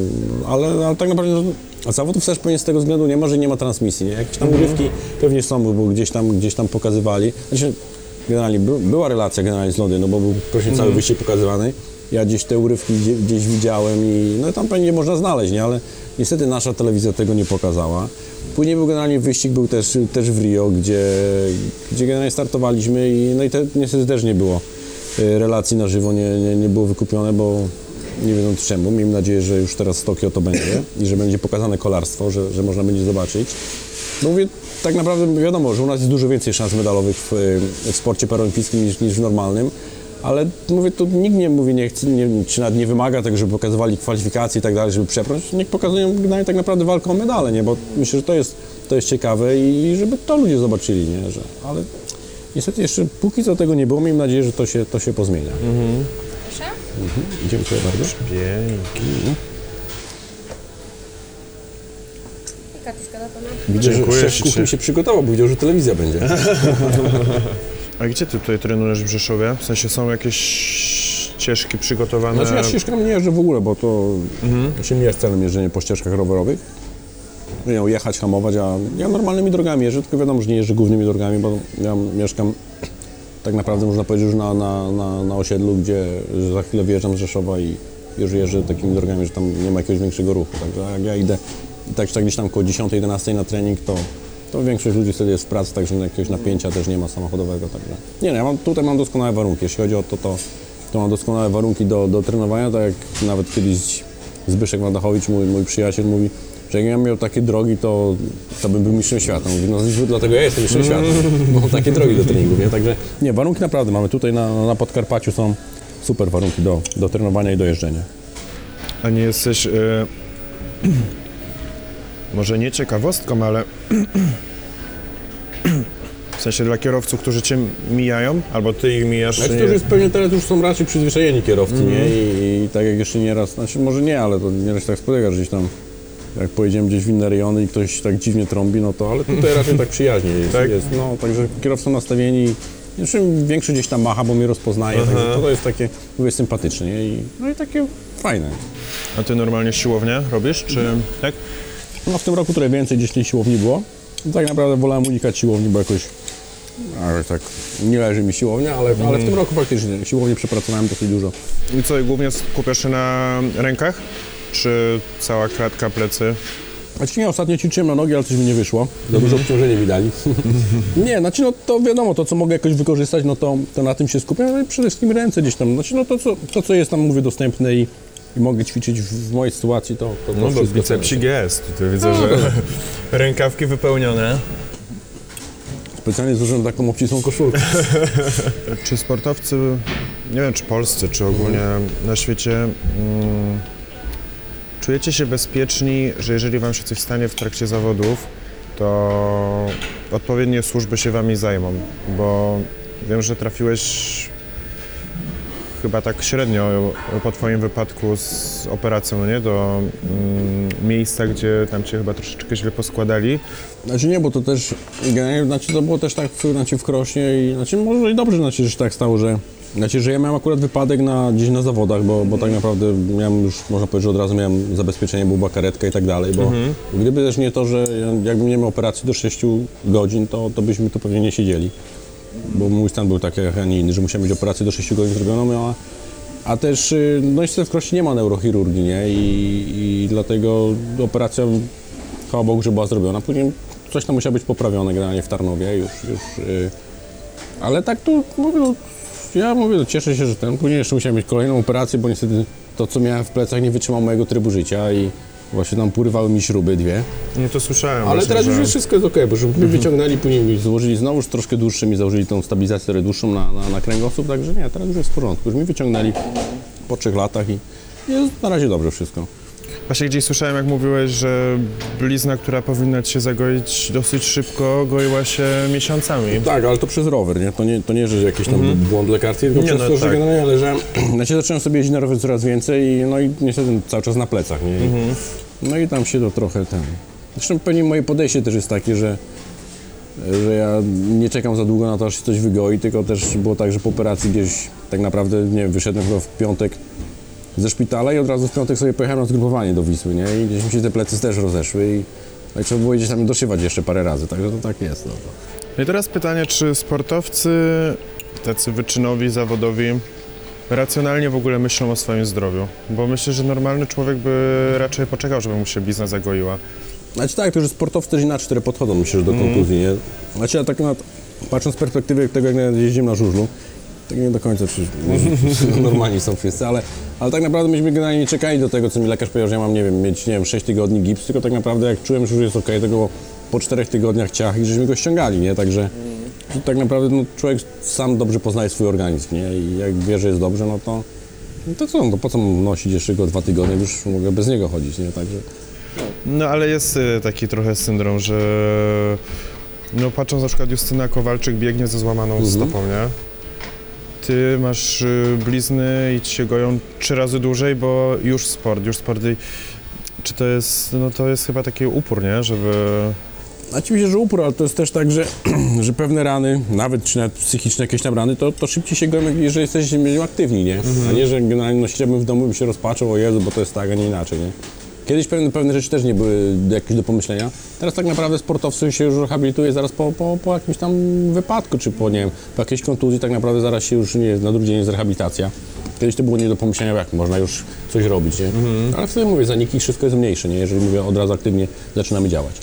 ale, ale tak naprawdę no, a zawodów też pewnie z tego względu nie ma, że nie ma transmisji, nie? Jakieś tam urywki pewnie są, bo gdzieś tam, gdzieś tam pokazywali. Znaczy, generalnie by, była relacja generalnie z Londynu, bo był praktycznie cały wyścig pokazywany. Ja gdzieś te urywki gdzie, gdzieś widziałem i no tam pewnie można znaleźć, nie? Ale niestety nasza telewizja tego nie pokazała. Później był generalnie wyścig, był też, też w Rio, gdzie, gdzie generalnie startowaliśmy i no i te, niestety też nie było y, relacji na żywo, nie, nie, nie było wykupione, bo nie wiedząc czemu. Miejmy nadzieję, że już teraz w Tokio to będzie i że będzie pokazane kolarstwo, że, że można będzie zobaczyć. No mówię, tak naprawdę wiadomo, że u nas jest dużo więcej szans medalowych w, w sporcie paralimpijskim niż, niż w normalnym, ale mówię, tu nikt nie mówi, nie chce, nie, czy nawet nie wymaga tego, żeby pokazywali kwalifikacje i tak dalej, żeby przeprosić. Niech pokazują generalnie tak naprawdę walkę o medale, nie? Bo myślę, że to jest, to jest ciekawe i żeby to ludzie zobaczyli, nie? Że, ale niestety jeszcze póki co tego nie było, miejmy nadzieję, że to się, to się pozmienia. proszę. Dziękuję bardzo. Pięknie. I katuszka dla pana. Widzę, że Dziękuję szef ślicznie. kuchni się przygotował, bo widział, że telewizja będzie. A gdzie ty tutaj trenujesz w Rzeszowie? W sensie są jakieś ścieżki przygotowane? Znaczy ja ścieżkami nie jeżdżę w ogóle, bo to się nie jest celem jeżdżenie po ścieżkach rowerowych. Nie wiem, jechać, hamować, a ja normalnymi drogami jeżdżę, tylko wiadomo, że nie jeżdżę głównymi drogami, bo ja mieszkam tak naprawdę można powiedzieć już na, na, na, na osiedlu, gdzie za chwilę wyjeżdżam z Rzeszowa i już jeżdżę takimi drogami, że tam nie ma jakiegoś większego ruchu. Także jak ja idę i tak tak gdzieś tam koło 10-11 na trening, to, to większość ludzi wtedy jest w pracy, także jakiegoś napięcia też nie ma samochodowego. Także. Nie, no, ja mam, tutaj mam doskonałe warunki. Jeśli chodzi o to, to, to mam doskonałe warunki do, do trenowania, tak jak nawet kiedyś Zbyszek Wadachowicz, mój, mój przyjaciel, mówi, że jak ja miał takie drogi, to, to bym był mistrzem świata. Mówi, no dlatego ja jestem mistrzem świata, bo mam takie drogi do treningu, nie? Także nie, warunki naprawdę mamy tutaj na, na Podkarpaciu są super warunki do, do trenowania i do jeżdżenia. A nie jesteś... Y... Może nie ciekawostką, ale... W sensie dla kierowców, którzy cię mijają, albo ty ich mijasz, Znaczy, nie? jest pewnie teraz już są raczej przyzwyczajeni kierowcy, nie? I, I tak jak jeszcze nieraz, znaczy może nie, ale to nieraz tak spotyka, że gdzieś tam jak pojedziemy gdzieś w inne rejony i ktoś tak dziwnie trąbi, no to ale tutaj raczej tak przyjaźnie jest. Tak? jest no, także kierowcy są nastawieni, jeszcze większy gdzieś tam macha, bo mnie rozpoznaje, także to, to jest takie, mówię, sympatyczne? I, no i takie fajne. A ty normalnie siłownię robisz, czy... Tak? No w tym roku trochę więcej gdzieś tej siłowni było. Tak naprawdę wolałem unikać siłowni, bo jakoś ale tak nie leży mi siłownia, ale, ale w tym roku faktycznie siłownię przepracowałem dosyć dużo. I co, i głównie skupiasz się na rękach? Czy cała kratka, plecy? Znaczy nie, ostatnio ćwiczyłem na nogi, ale coś mi nie wyszło. Za dużo obciążenia mi dali. nie, znaczy no to wiadomo, to co mogę jakoś wykorzystać, no to, to na tym się skupiam, ale przede wszystkim ręce gdzieś tam. Znaczy no to co, to, co jest tam, mówię, dostępne i, i mogę ćwiczyć w, w mojej sytuacji, to, to, to No bo wszystko bicepsik jest. Tutaj widzę, że rękawki wypełnione. Specjalnie złożyłem taką obcisłą koszulkę. Czy sportowcy, nie wiem czy polscy, czy ogólnie na świecie, mm, czujecie się bezpieczni, że jeżeli wam się coś stanie w trakcie zawodów, to odpowiednie służby się wami zajmą? Bo wiem, że trafiłeś chyba tak średnio po twoim wypadku z operacją, nie? Do mm, miejsca, gdzie tam cię chyba troszeczkę źle poskładali. Znaczy nie, bo to też, generalnie, znaczy to było też tak w, znaczy w Krośnie i znaczy może i dobrze, znaczy, że tak stało, że znaczy, że ja miałem akurat wypadek na, gdzieś na zawodach, bo, bo tak naprawdę miałem już, można powiedzieć, że od razu miałem zabezpieczenie, była karetka i tak dalej, bo gdyby też nie to, że ja- jakbym nie miał operacji do 6 godzin, to, to byśmy tu pewnie nie siedzieli, bo mój stan był taki, a nie inny, że musiałem mieć operację do 6 godzin zrobioną, a, a też, y, no w Krośnie nie ma neurochirurgii, nie, i, i dlatego operacja chwała Bogu, że była zrobiona. Później coś tam musiało być poprawione generalnie w Tarnowie już, już yy. ale tak tu mówię, no, ja mówię, cieszę się, że ten, później jeszcze musiałem mieć kolejną operację, bo niestety to, co miałem w plecach nie wytrzymało mojego trybu życia i właśnie tam porywały mi śruby dwie. No to słyszałem Ale właśnie, teraz już że... jest wszystko jest okej, bo że mi wyciągnęli, później złożyli znowu już troszkę dłuższy, mi założyli tą stabilizację dłuższą na, na, na kręgosłup, także nie, teraz już jest w porządku. Już mi wyciągnęli po trzech latach i jest na razie dobrze wszystko. Właśnie gdzieś słyszałem, jak mówiłeś, że blizna, która powinna ci się zagoić dosyć szybko, goiła się miesiącami. Tak, ale to przez rower, nie? To nie, to nie że jakiś tam błąd lekarski, tylko Nie, przez no to, że tak. generalnie, że znaczy zacząłem sobie jeździć na rower coraz więcej i no i niestety cały czas na plecach, nie? I, No i tam się to trochę ten... Zresztą pewnie moje podejście też jest takie, że że ja nie czekam za długo na to, aż się coś wygoi, tylko też było tak, że po operacji gdzieś tak naprawdę, nie wiem, wyszedłem chyba w piątek ze szpitala i od razu w piątek sobie pojechałem na zgrupowanie do Wisły, nie? I gdzieś mi się te plecy też rozeszły i, no i trzeba było gdzieś tam doszywać jeszcze parę razy, także to tak jest. No. No i teraz pytanie, czy sportowcy, tacy wyczynowi, zawodowi, racjonalnie w ogóle myślą o swoim zdrowiu? Bo myślę, że normalny człowiek by raczej poczekał, żeby mu się blizna zagoiła. Znaczy tak, to już sportowcy też inaczej które podchodzą, myślę, że do kontuzji, nie? Znaczy ja tak na, patrząc z perspektywy tego, jak jeździmy na żużlu, tak nie do końca przecież może normalni są wszyscy, ale, ale tak naprawdę myśmy generalnie nie czekali do tego, co mi lekarz powiedział, że ja mam, nie wiem, mieć, nie wiem, 6 tygodni gips, tylko tak naprawdę jak czułem, że już jest okej, tego po czterech tygodniach ciach i żeśmy go ściągali, nie? Także że tak naprawdę no, człowiek sam dobrze poznaje swój organizm, nie? I jak wie, że jest dobrze, no to no to co, no to po co nosić jeszcze go dwa tygodnie, już mogę bez niego chodzić, nie? Także... No ale jest y, taki trochę syndrom, że no patrząc na przykład Justyna Kowalczyk biegnie ze złamaną stopą, nie? Ty masz y, blizny i ci się goją trzy razy dłużej, bo już sport, już sport. Czy to jest, no to jest chyba taki upór, nie? Żeby... Oczywiście, że upór, ale to jest też tak, że, że pewne rany, nawet czy nawet psychiczne jakieś tam rany, to, to szybciej się goją, jeżeli jesteśmy aktywni, nie? A nie, że generalnie no, siedziałbym w domu i się rozpaczał, o Jezu, bo to jest tak, a nie inaczej, nie? Kiedyś pewne, pewne rzeczy też nie były jakieś do pomyślenia. Teraz tak naprawdę sportowcy się już rehabilituje zaraz po, po, po jakimś tam wypadku, czy po, nie wiem, po jakiejś kontuzji, tak naprawdę zaraz się już nie, na drugi dzień jest rehabilitacja. Kiedyś to było nie do pomyślenia, jak można już coś robić, nie? Ale wtedy mówię, zaniki wszystko jest mniejsze, nie? Jeżeli mówię, od razu aktywnie zaczynamy działać.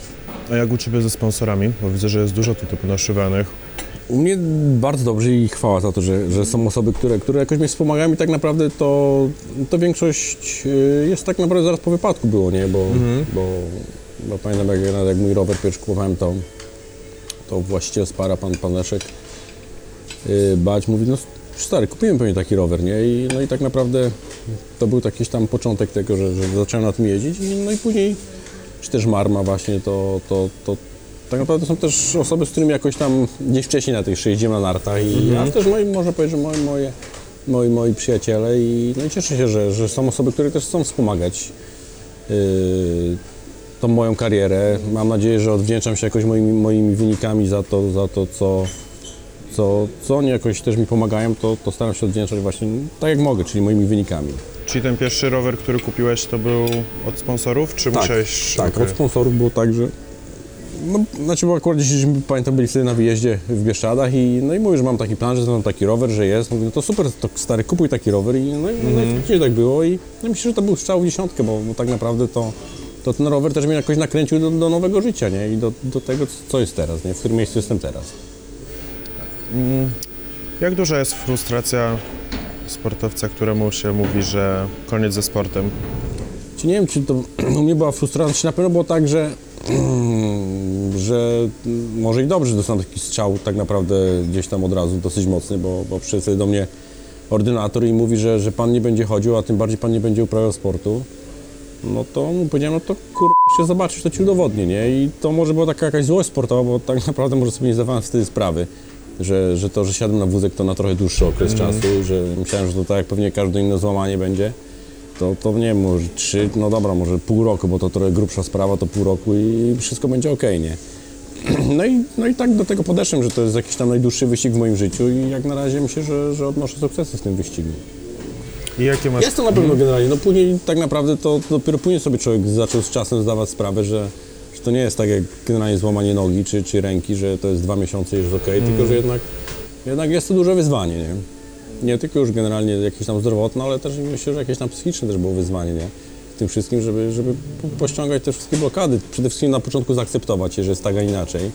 A jak u ciebie ze sponsorami? Bo widzę, że jest dużo tutaj ponaszywanych. U mnie bardzo dobrze i chwała za to, że, że są osoby, które, które jakoś mnie wspomagają i tak naprawdę to, to większość y, jest tak naprawdę zaraz po wypadku było, nie? Bo, bo, bo pamiętam jak, jak mój rower pierwszy kupowałem, to, to właściciel Spara, pan, pan Leszek yy, Bać mówi, no stary, kupiłem pewnie taki rower, nie? I, no i tak naprawdę to był jakiś tam początek tego, że, że zacząłem na tym jeździć i, no i później, czy też Marma właśnie, to, to, to tak naprawdę są też osoby, z którymi jakoś tam gdzieś wcześniej na szyję jeździłem na nartach i a też moi, można powiedzieć, że moi, moje, moi, moi przyjaciele i, no i cieszę się, że, że są osoby, które też chcą wspomagać yy, tą moją karierę. Mam nadzieję, że odwdzięczam się jakoś moimi, moimi wynikami za to, za to co, co, co oni jakoś też mi pomagają, to, to staram się odwdzięczać właśnie tak jak mogę, czyli moimi wynikami. Czyli ten pierwszy rower, który kupiłeś, to był od sponsorów, czy musiałeś... Tak, okej. od sponsorów było tak, że. No, znaczy, bo akurat gdzieś pamiętam, byli wtedy na wyjeździe w Bieszczadach i no i mówię, że mam taki plan, że mam taki rower, że jest. Mówię, no to super, to stary, kupuj taki rower i no, i- no i faktycznie tak było i no, myślę, że to był strzał w dziesiątkę, bo, bo tak naprawdę to, to ten rower też mnie jakoś nakręcił do, do nowego życia, nie? I do, do tego, co jest teraz, nie? W którym miejscu jestem teraz. Jak duża jest frustracja sportowca, któremu się mówi, że koniec ze sportem? Czy nie wiem, czy to u mnie była frustracja, na pewno było tak, że, że może i dobrze, że dostałem taki strzał tak naprawdę gdzieś tam od razu dosyć mocny, bo, bo przyszedł wtedy do mnie ordynator i mówi, że, że pan nie będzie chodził, a tym bardziej pan nie będzie uprawiał sportu. No to mu powiedziałem, no to kurwa się zobaczysz, to ci udowodnię, nie? I to może była taka jakaś złość sportowa, bo tak naprawdę może sobie nie zdawałem wtedy sprawy, że, że to, że siadłem na wózek to na trochę dłuższy okres czasu, że myślałem, że to tak jak pewnie każde inne złamanie będzie to, to nie wiem, może trzy, no dobra, może pół roku, bo to trochę grubsza sprawa, to pół roku i wszystko będzie okej, nie? No i, no i tak do tego podeszłem, że to jest jakiś tam najdłuższy wyścig w moim życiu i jak na razie myślę, że, że odnoszę sukcesy z tym wyścigiem. I jakie masz... Jest to na pewno generalnie, no później tak naprawdę to dopiero później sobie człowiek zaczął z czasem zdawać sprawę, że, że to nie jest tak jak generalnie złamanie nogi czy, czy ręki, że to jest dwa miesiące i już jest okej, tylko że jednak, jednak jest to duże wyzwanie, nie? Nie tylko już generalnie jakieś tam zdrowotne, ale też myślę, że jakieś tam psychiczne też było wyzwanie, nie? Tym wszystkim, żeby, żeby po- pościągać te wszystkie blokady. Przede wszystkim na początku zaakceptować je, że jest tak, a inaczej.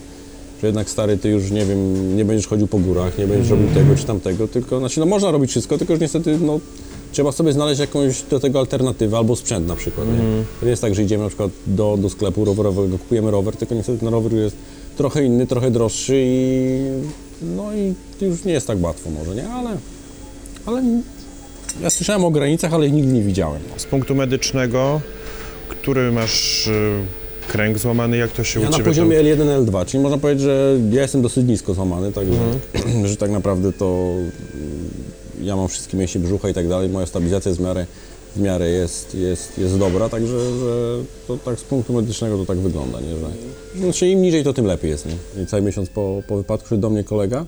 Że jednak stary, ty już nie wiem, nie będziesz chodził po górach, nie będziesz robił tego czy tamtego, tylko, znaczy no można robić wszystko, tylko już niestety no, trzeba sobie znaleźć jakąś do tego alternatywę albo sprzęt na przykład, nie? To nie jest tak, że idziemy na przykład do, do sklepu rowerowego, kupujemy rower, tylko niestety ten rower jest trochę inny, trochę droższy i no i już nie jest tak łatwo może, nie? Ale, ale ja słyszałem o granicach, ale ich nigdy nie widziałem. Z punktu medycznego, który masz y, kręg złamany, jak to się Ja u na Ciebie poziomie L1, L2, czyli można powiedzieć, że ja jestem dosyć nisko złamany, także że tak naprawdę to mm, ja mam wszystkie mięśnie brzucha i tak dalej, moja stabilizacja jest w miarę, w miarę jest, jest, jest dobra, także że to tak z punktu medycznego to tak wygląda, nie? że znaczy im niżej to tym lepiej jest, nie? I cały miesiąc po, po wypadku przyszedł do mnie kolega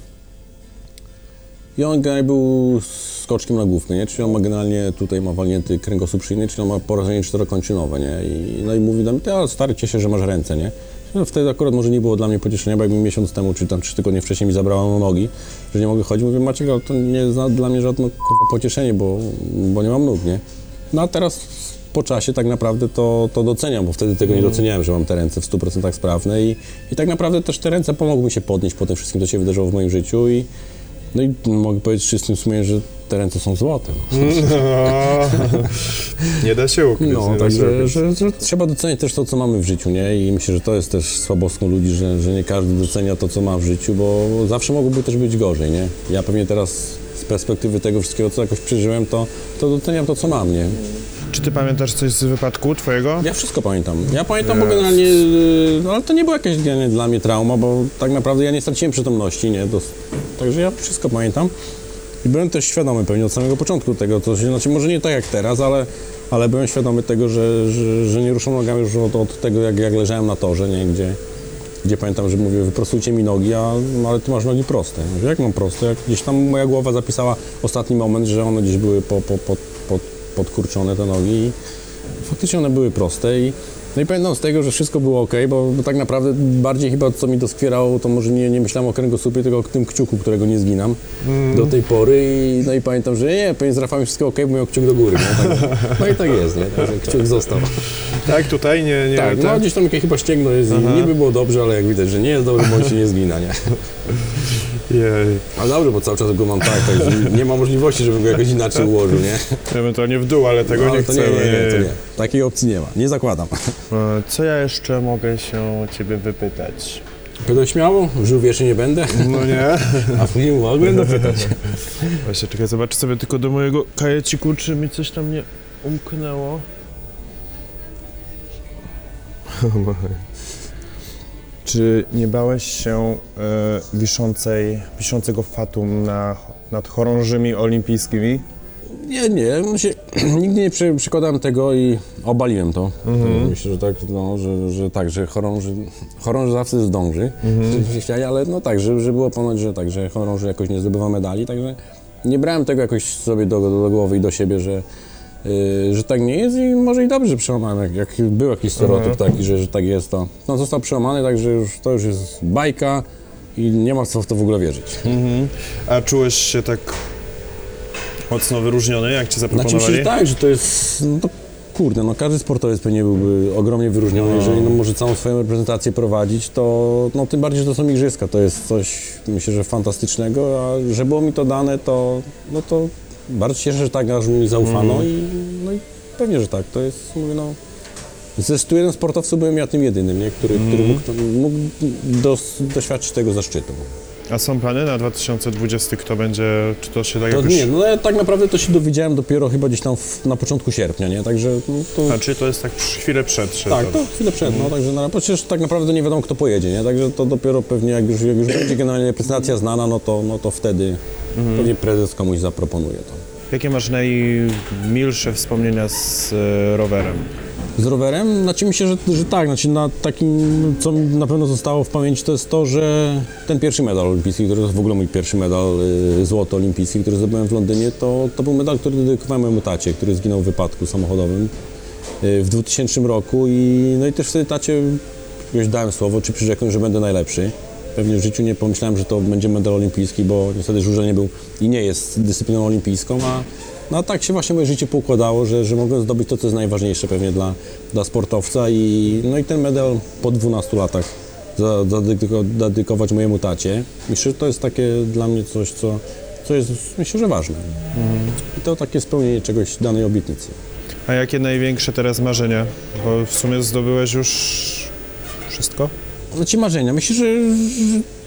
i on generalnie był skoczkiem na główkę, nie? Czyli on ma generalnie tutaj ma walnięty kręgosłup szyjny, czyli on ma porażenie czterokończynowe, nie? I, no i mówi do mnie, ty, ale stary, cieszę się, że masz ręce, nie? No, wtedy akurat może nie było dla mnie pocieszenia, bo jakby miesiąc temu, czy tam trzy tygodnie wcześniej mi zabrała nogi, że nie mogę chodzić, mówię, Maciek, ale to nie jest dla mnie żadne kurwa, pocieszenie, bo, bo nie mam nóg, nie? No a teraz po czasie tak naprawdę to, to doceniam, bo wtedy tego nie doceniałem, że mam te ręce w 100% sprawne i, i tak naprawdę też te ręce pomogły mi się podnieść po tym wszystkim, co się wydarzyło w moim życiu i no i mogę powiedzieć czystym sumieniem, że te ręce są złote. nie da się ukryć. No, także że, że trzeba doceniać też to, co mamy w życiu, nie? I myślę, że to jest też słabostką ludzi, że, że nie każdy docenia to, co ma w życiu, bo zawsze mogłoby też być gorzej, nie? Ja pewnie teraz z perspektywy tego wszystkiego, co jakoś przeżyłem, to, to doceniam to, co mam, nie? Czy Ty pamiętasz coś z wypadku Twojego? Ja wszystko pamiętam. Ja pamiętam, bo Yes. generalnie, yy, no, ale to nie była jakaś generalnie dla mnie trauma, bo tak naprawdę ja nie straciłem przytomności, nie? Dos- także ja wszystko pamiętam. I byłem też świadomy pewnie od samego początku tego, to się, znaczy może nie tak jak teraz, ale, ale byłem świadomy tego, że, że, że nie ruszam nogami już od, od tego, jak, jak leżałem na torze, nie? Gdzie, gdzie pamiętam, że mówię, wyprostujcie mi nogi, a, no, ale ty masz nogi proste. Mówię, jak mam proste? Jak gdzieś tam moja głowa zapisała ostatni moment, że one gdzieś były po, po, po, podkurczone te nogi i faktycznie one były proste i no i pamiętam z tego, że wszystko było ok, bo, bo tak naprawdę bardziej chyba co mi doskwierało, to może nie, nie myślałem o kręgosłupie, tylko o tym kciuku, którego nie zginam do tej pory i no i pamiętam, że nie, pewnie z Rafałem wszystko ok, bo miał kciuk do góry, nie? Tak, no i tak jest, nie? Także kciuk został. Tak, tutaj nie, nie Tak, no gdzieś tam jakieś chyba ścięgno jest i niby było dobrze, ale jak widać, że nie jest dobrze, bo on się nie zgina, nie? Jej. Ale dobrze, bo cały czas go mam tak, także nie ma możliwości, żebym go jakoś inaczej ułożył, nie? Ewentualnie w dół, ale tego No, nie ale chcemy. nie, nie, nie, to nie. Takiej opcji nie ma, nie zakładam. Co ja jeszcze mogę się ciebie wypytać? Będę śmiało, żył wieszy nie będę, No nie? a później mogłem dopytać. Właśnie, czekaj, zobaczę sobie tylko do mojego kajeciku, czy mi coś tam nie umknęło. Czy nie bałeś się e, wiszącej, wiszącego fatum na, nad chorążymi olimpijskimi? Nie, nie, no się, nigdy nie przy, przykładałem tego i obaliłem to. Myślę, że tak, no, że, że tak, że chorąży, chorąży zawsze zdąży, mhm. chcieli, ale no tak, że, że było ponoć, że tak, że chorąży jakoś nie zdobywa medali, także nie brałem tego jakoś sobie do, do, do głowy i do siebie, że, że tak nie jest i może i dobrze przełamałem, jak, jak był jakiś stereotyp taki, że, że tak jest, to no, został przełamany, także już, to już jest bajka i nie ma co w to w ogóle wierzyć. A czułeś się tak mocno wyróżniony, jak ci Znaczy zaproponowali? myślę, że tak, że to jest, no to kurde, no każdy sportowiec pewnie byłby ogromnie wyróżniony, jeżeli no, może całą swoją reprezentację prowadzić, to no tym bardziej, że to są igrzyska, to jest coś, myślę, że fantastycznego, a że było mi to dane, to, no to bardzo się cieszę, że tak aż mi zaufano i, no i pewnie, że tak, to jest, mówię, no ze 101 sportowców byłem ja tym jedynym, nie? Który, który mógł, mógł dos, doświadczyć tego zaszczytu. A są plany na 2020, kto będzie, czy to się tak To jakoś... nie, no ja tak naprawdę to się dowiedziałem dopiero chyba gdzieś tam w, na początku sierpnia, nie? Także no, to... A czy to jest tak chwilę przed? Czy Tak, to chwilę przed, no także na, przecież tak naprawdę nie wiadomo kto pojedzie, nie? Także to dopiero pewnie jak już, jak już będzie generalnie reprezentacja znana, no to, no to wtedy pewnie prezes komuś zaproponuje to. Jakie masz najmilsze wspomnienia z e, rowerem? Z rowerem? Znaczy się, że, że tak, znaczy na takim, co na pewno zostało w pamięci, to jest to, że ten pierwszy medal olimpijski, który to w ogóle mój pierwszy medal y, złoty olimpijski, który zdobyłem w Londynie, to, to był medal, który dedykowałem mojemu tacie, który zginął w wypadku samochodowym y, w 2000 roku i no i też wtedy tacie jakiegoś dałem słowo, czy przyrzekłem, że będę najlepszy. Pewnie w życiu nie pomyślałem, że to będzie medal olimpijski, bo niestety żużel nie był i nie jest dyscypliną olimpijską, a no a tak się właśnie moje życie poukładało, że, że mogłem zdobyć to, co jest najważniejsze pewnie dla, dla sportowca i, no i ten medal po 12 latach za- zadedyko- zadedykować mojemu tacie. Myślę, że to jest takie dla mnie coś, co, co jest myślę, że ważne. I to takie spełnienie czegoś danej obietnicy. A jakie największe teraz marzenia? Bo w sumie zdobyłeś już wszystko? Znaczy marzenia. Myślę, że,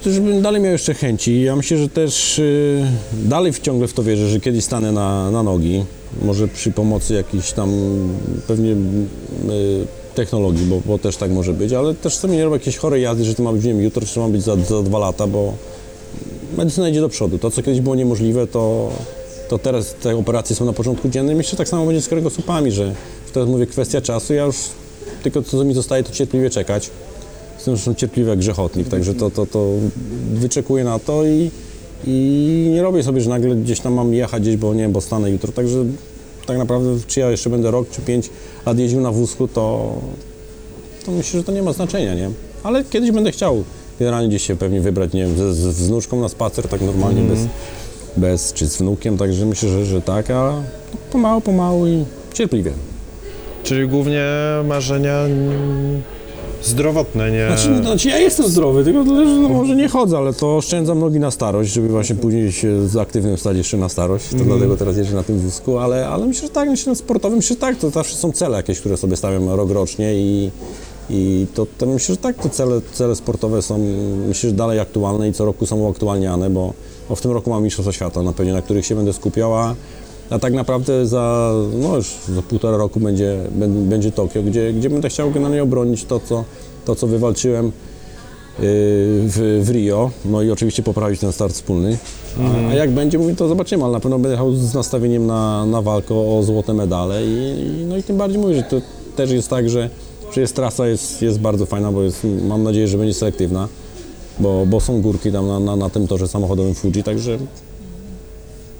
że, żebym dalej miał jeszcze chęci. Ja myślę, że też y, dalej ciągle w to wierzę, że kiedyś stanę na, na nogi. Może przy pomocy jakichś tam pewnie y, technologii, bo, bo też tak może być, ale też sobie nie robię jakieś chorej jazdy, że to ma być, nie wiem, jutro czy ma być za, za dwa lata, bo medycyna idzie do przodu. To, co kiedyś było niemożliwe, to, to teraz te operacje są na porządku dziennym. Myślę, że tak samo będzie z kręgosłupami, że, że teraz mówię kwestia czasu. Ja już tylko co mi zostaje, to cierpliwie czekać. Zresztą cierpliwy jak grzechotnik, także to, to, to wyczekuję na to i, i nie robię sobie, że nagle gdzieś tam mam jechać gdzieś, bo nie wiem, bo stanę jutro. Także tak naprawdę, czy ja jeszcze będę rok czy pięć lat jeździł na wózku, to, to myślę, że to nie ma znaczenia, nie? Ale kiedyś będę chciał generalnie gdzieś się pewnie wybrać, nie wiem, z, z, wnuczką na spacer, tak normalnie, bez, bez, czy z wnukiem, także myślę, że, że tak, a pomału, pomału i cierpliwie. Czyli głównie marzenia mm, zdrowotne, nie... Znaczy, znaczy ja jestem zdrowy, tylko no może nie chodzę, ale to oszczędzam nogi na starość, żeby właśnie później się z aktywnym stać jeszcze na starość, to dlatego teraz jeżdżę na tym wózku, ale, ale myślę, że tak, myślę, że sportowym, myślę, że tak, to zawsze są cele jakieś, które sobie stawiam rok rocznie i, i to, to myślę, że tak, to cele, cele sportowe są, myślę, że dalej aktualne i co roku są uaktualniane, bo, bo w tym roku mam Mistrzostwa Świata, na pewnie, na których się będę skupiał, a tak naprawdę za, no już za półtora roku będzie, będzie, Tokio, gdzie, gdzie będę chciał generalnie obronić to, co, to, co wywalczyłem w, w Rio, no i oczywiście poprawić ten start wspólny. A, a jak będzie, mówię, to zobaczymy, ale na pewno będę jechał z nastawieniem na, na walkę o złote medale i, i no i tym bardziej mówię, że to też jest tak, że, że jest trasa jest, jest bardzo fajna, bo jest, mam nadzieję, że będzie selektywna, bo, bo są górki tam na, na, na tym torze samochodowym Fuji, także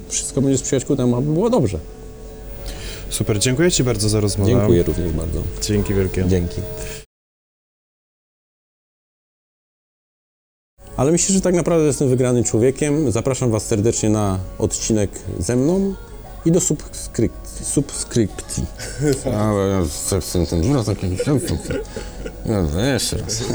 wszystko będzie sprzyjać ku temu, aby było dobrze. Super, dziękuję Ci bardzo za rozmowę. Dziękuję również bardzo. Dzięki wielkie. Dzięki. Ale myślę, że tak naprawdę jestem wygranym człowiekiem. Zapraszam Was serdecznie na odcinek ze mną i do subskrypcji. subskrypcji. A, ja- ten- ten- ten- no, taki- Jeszcze raz.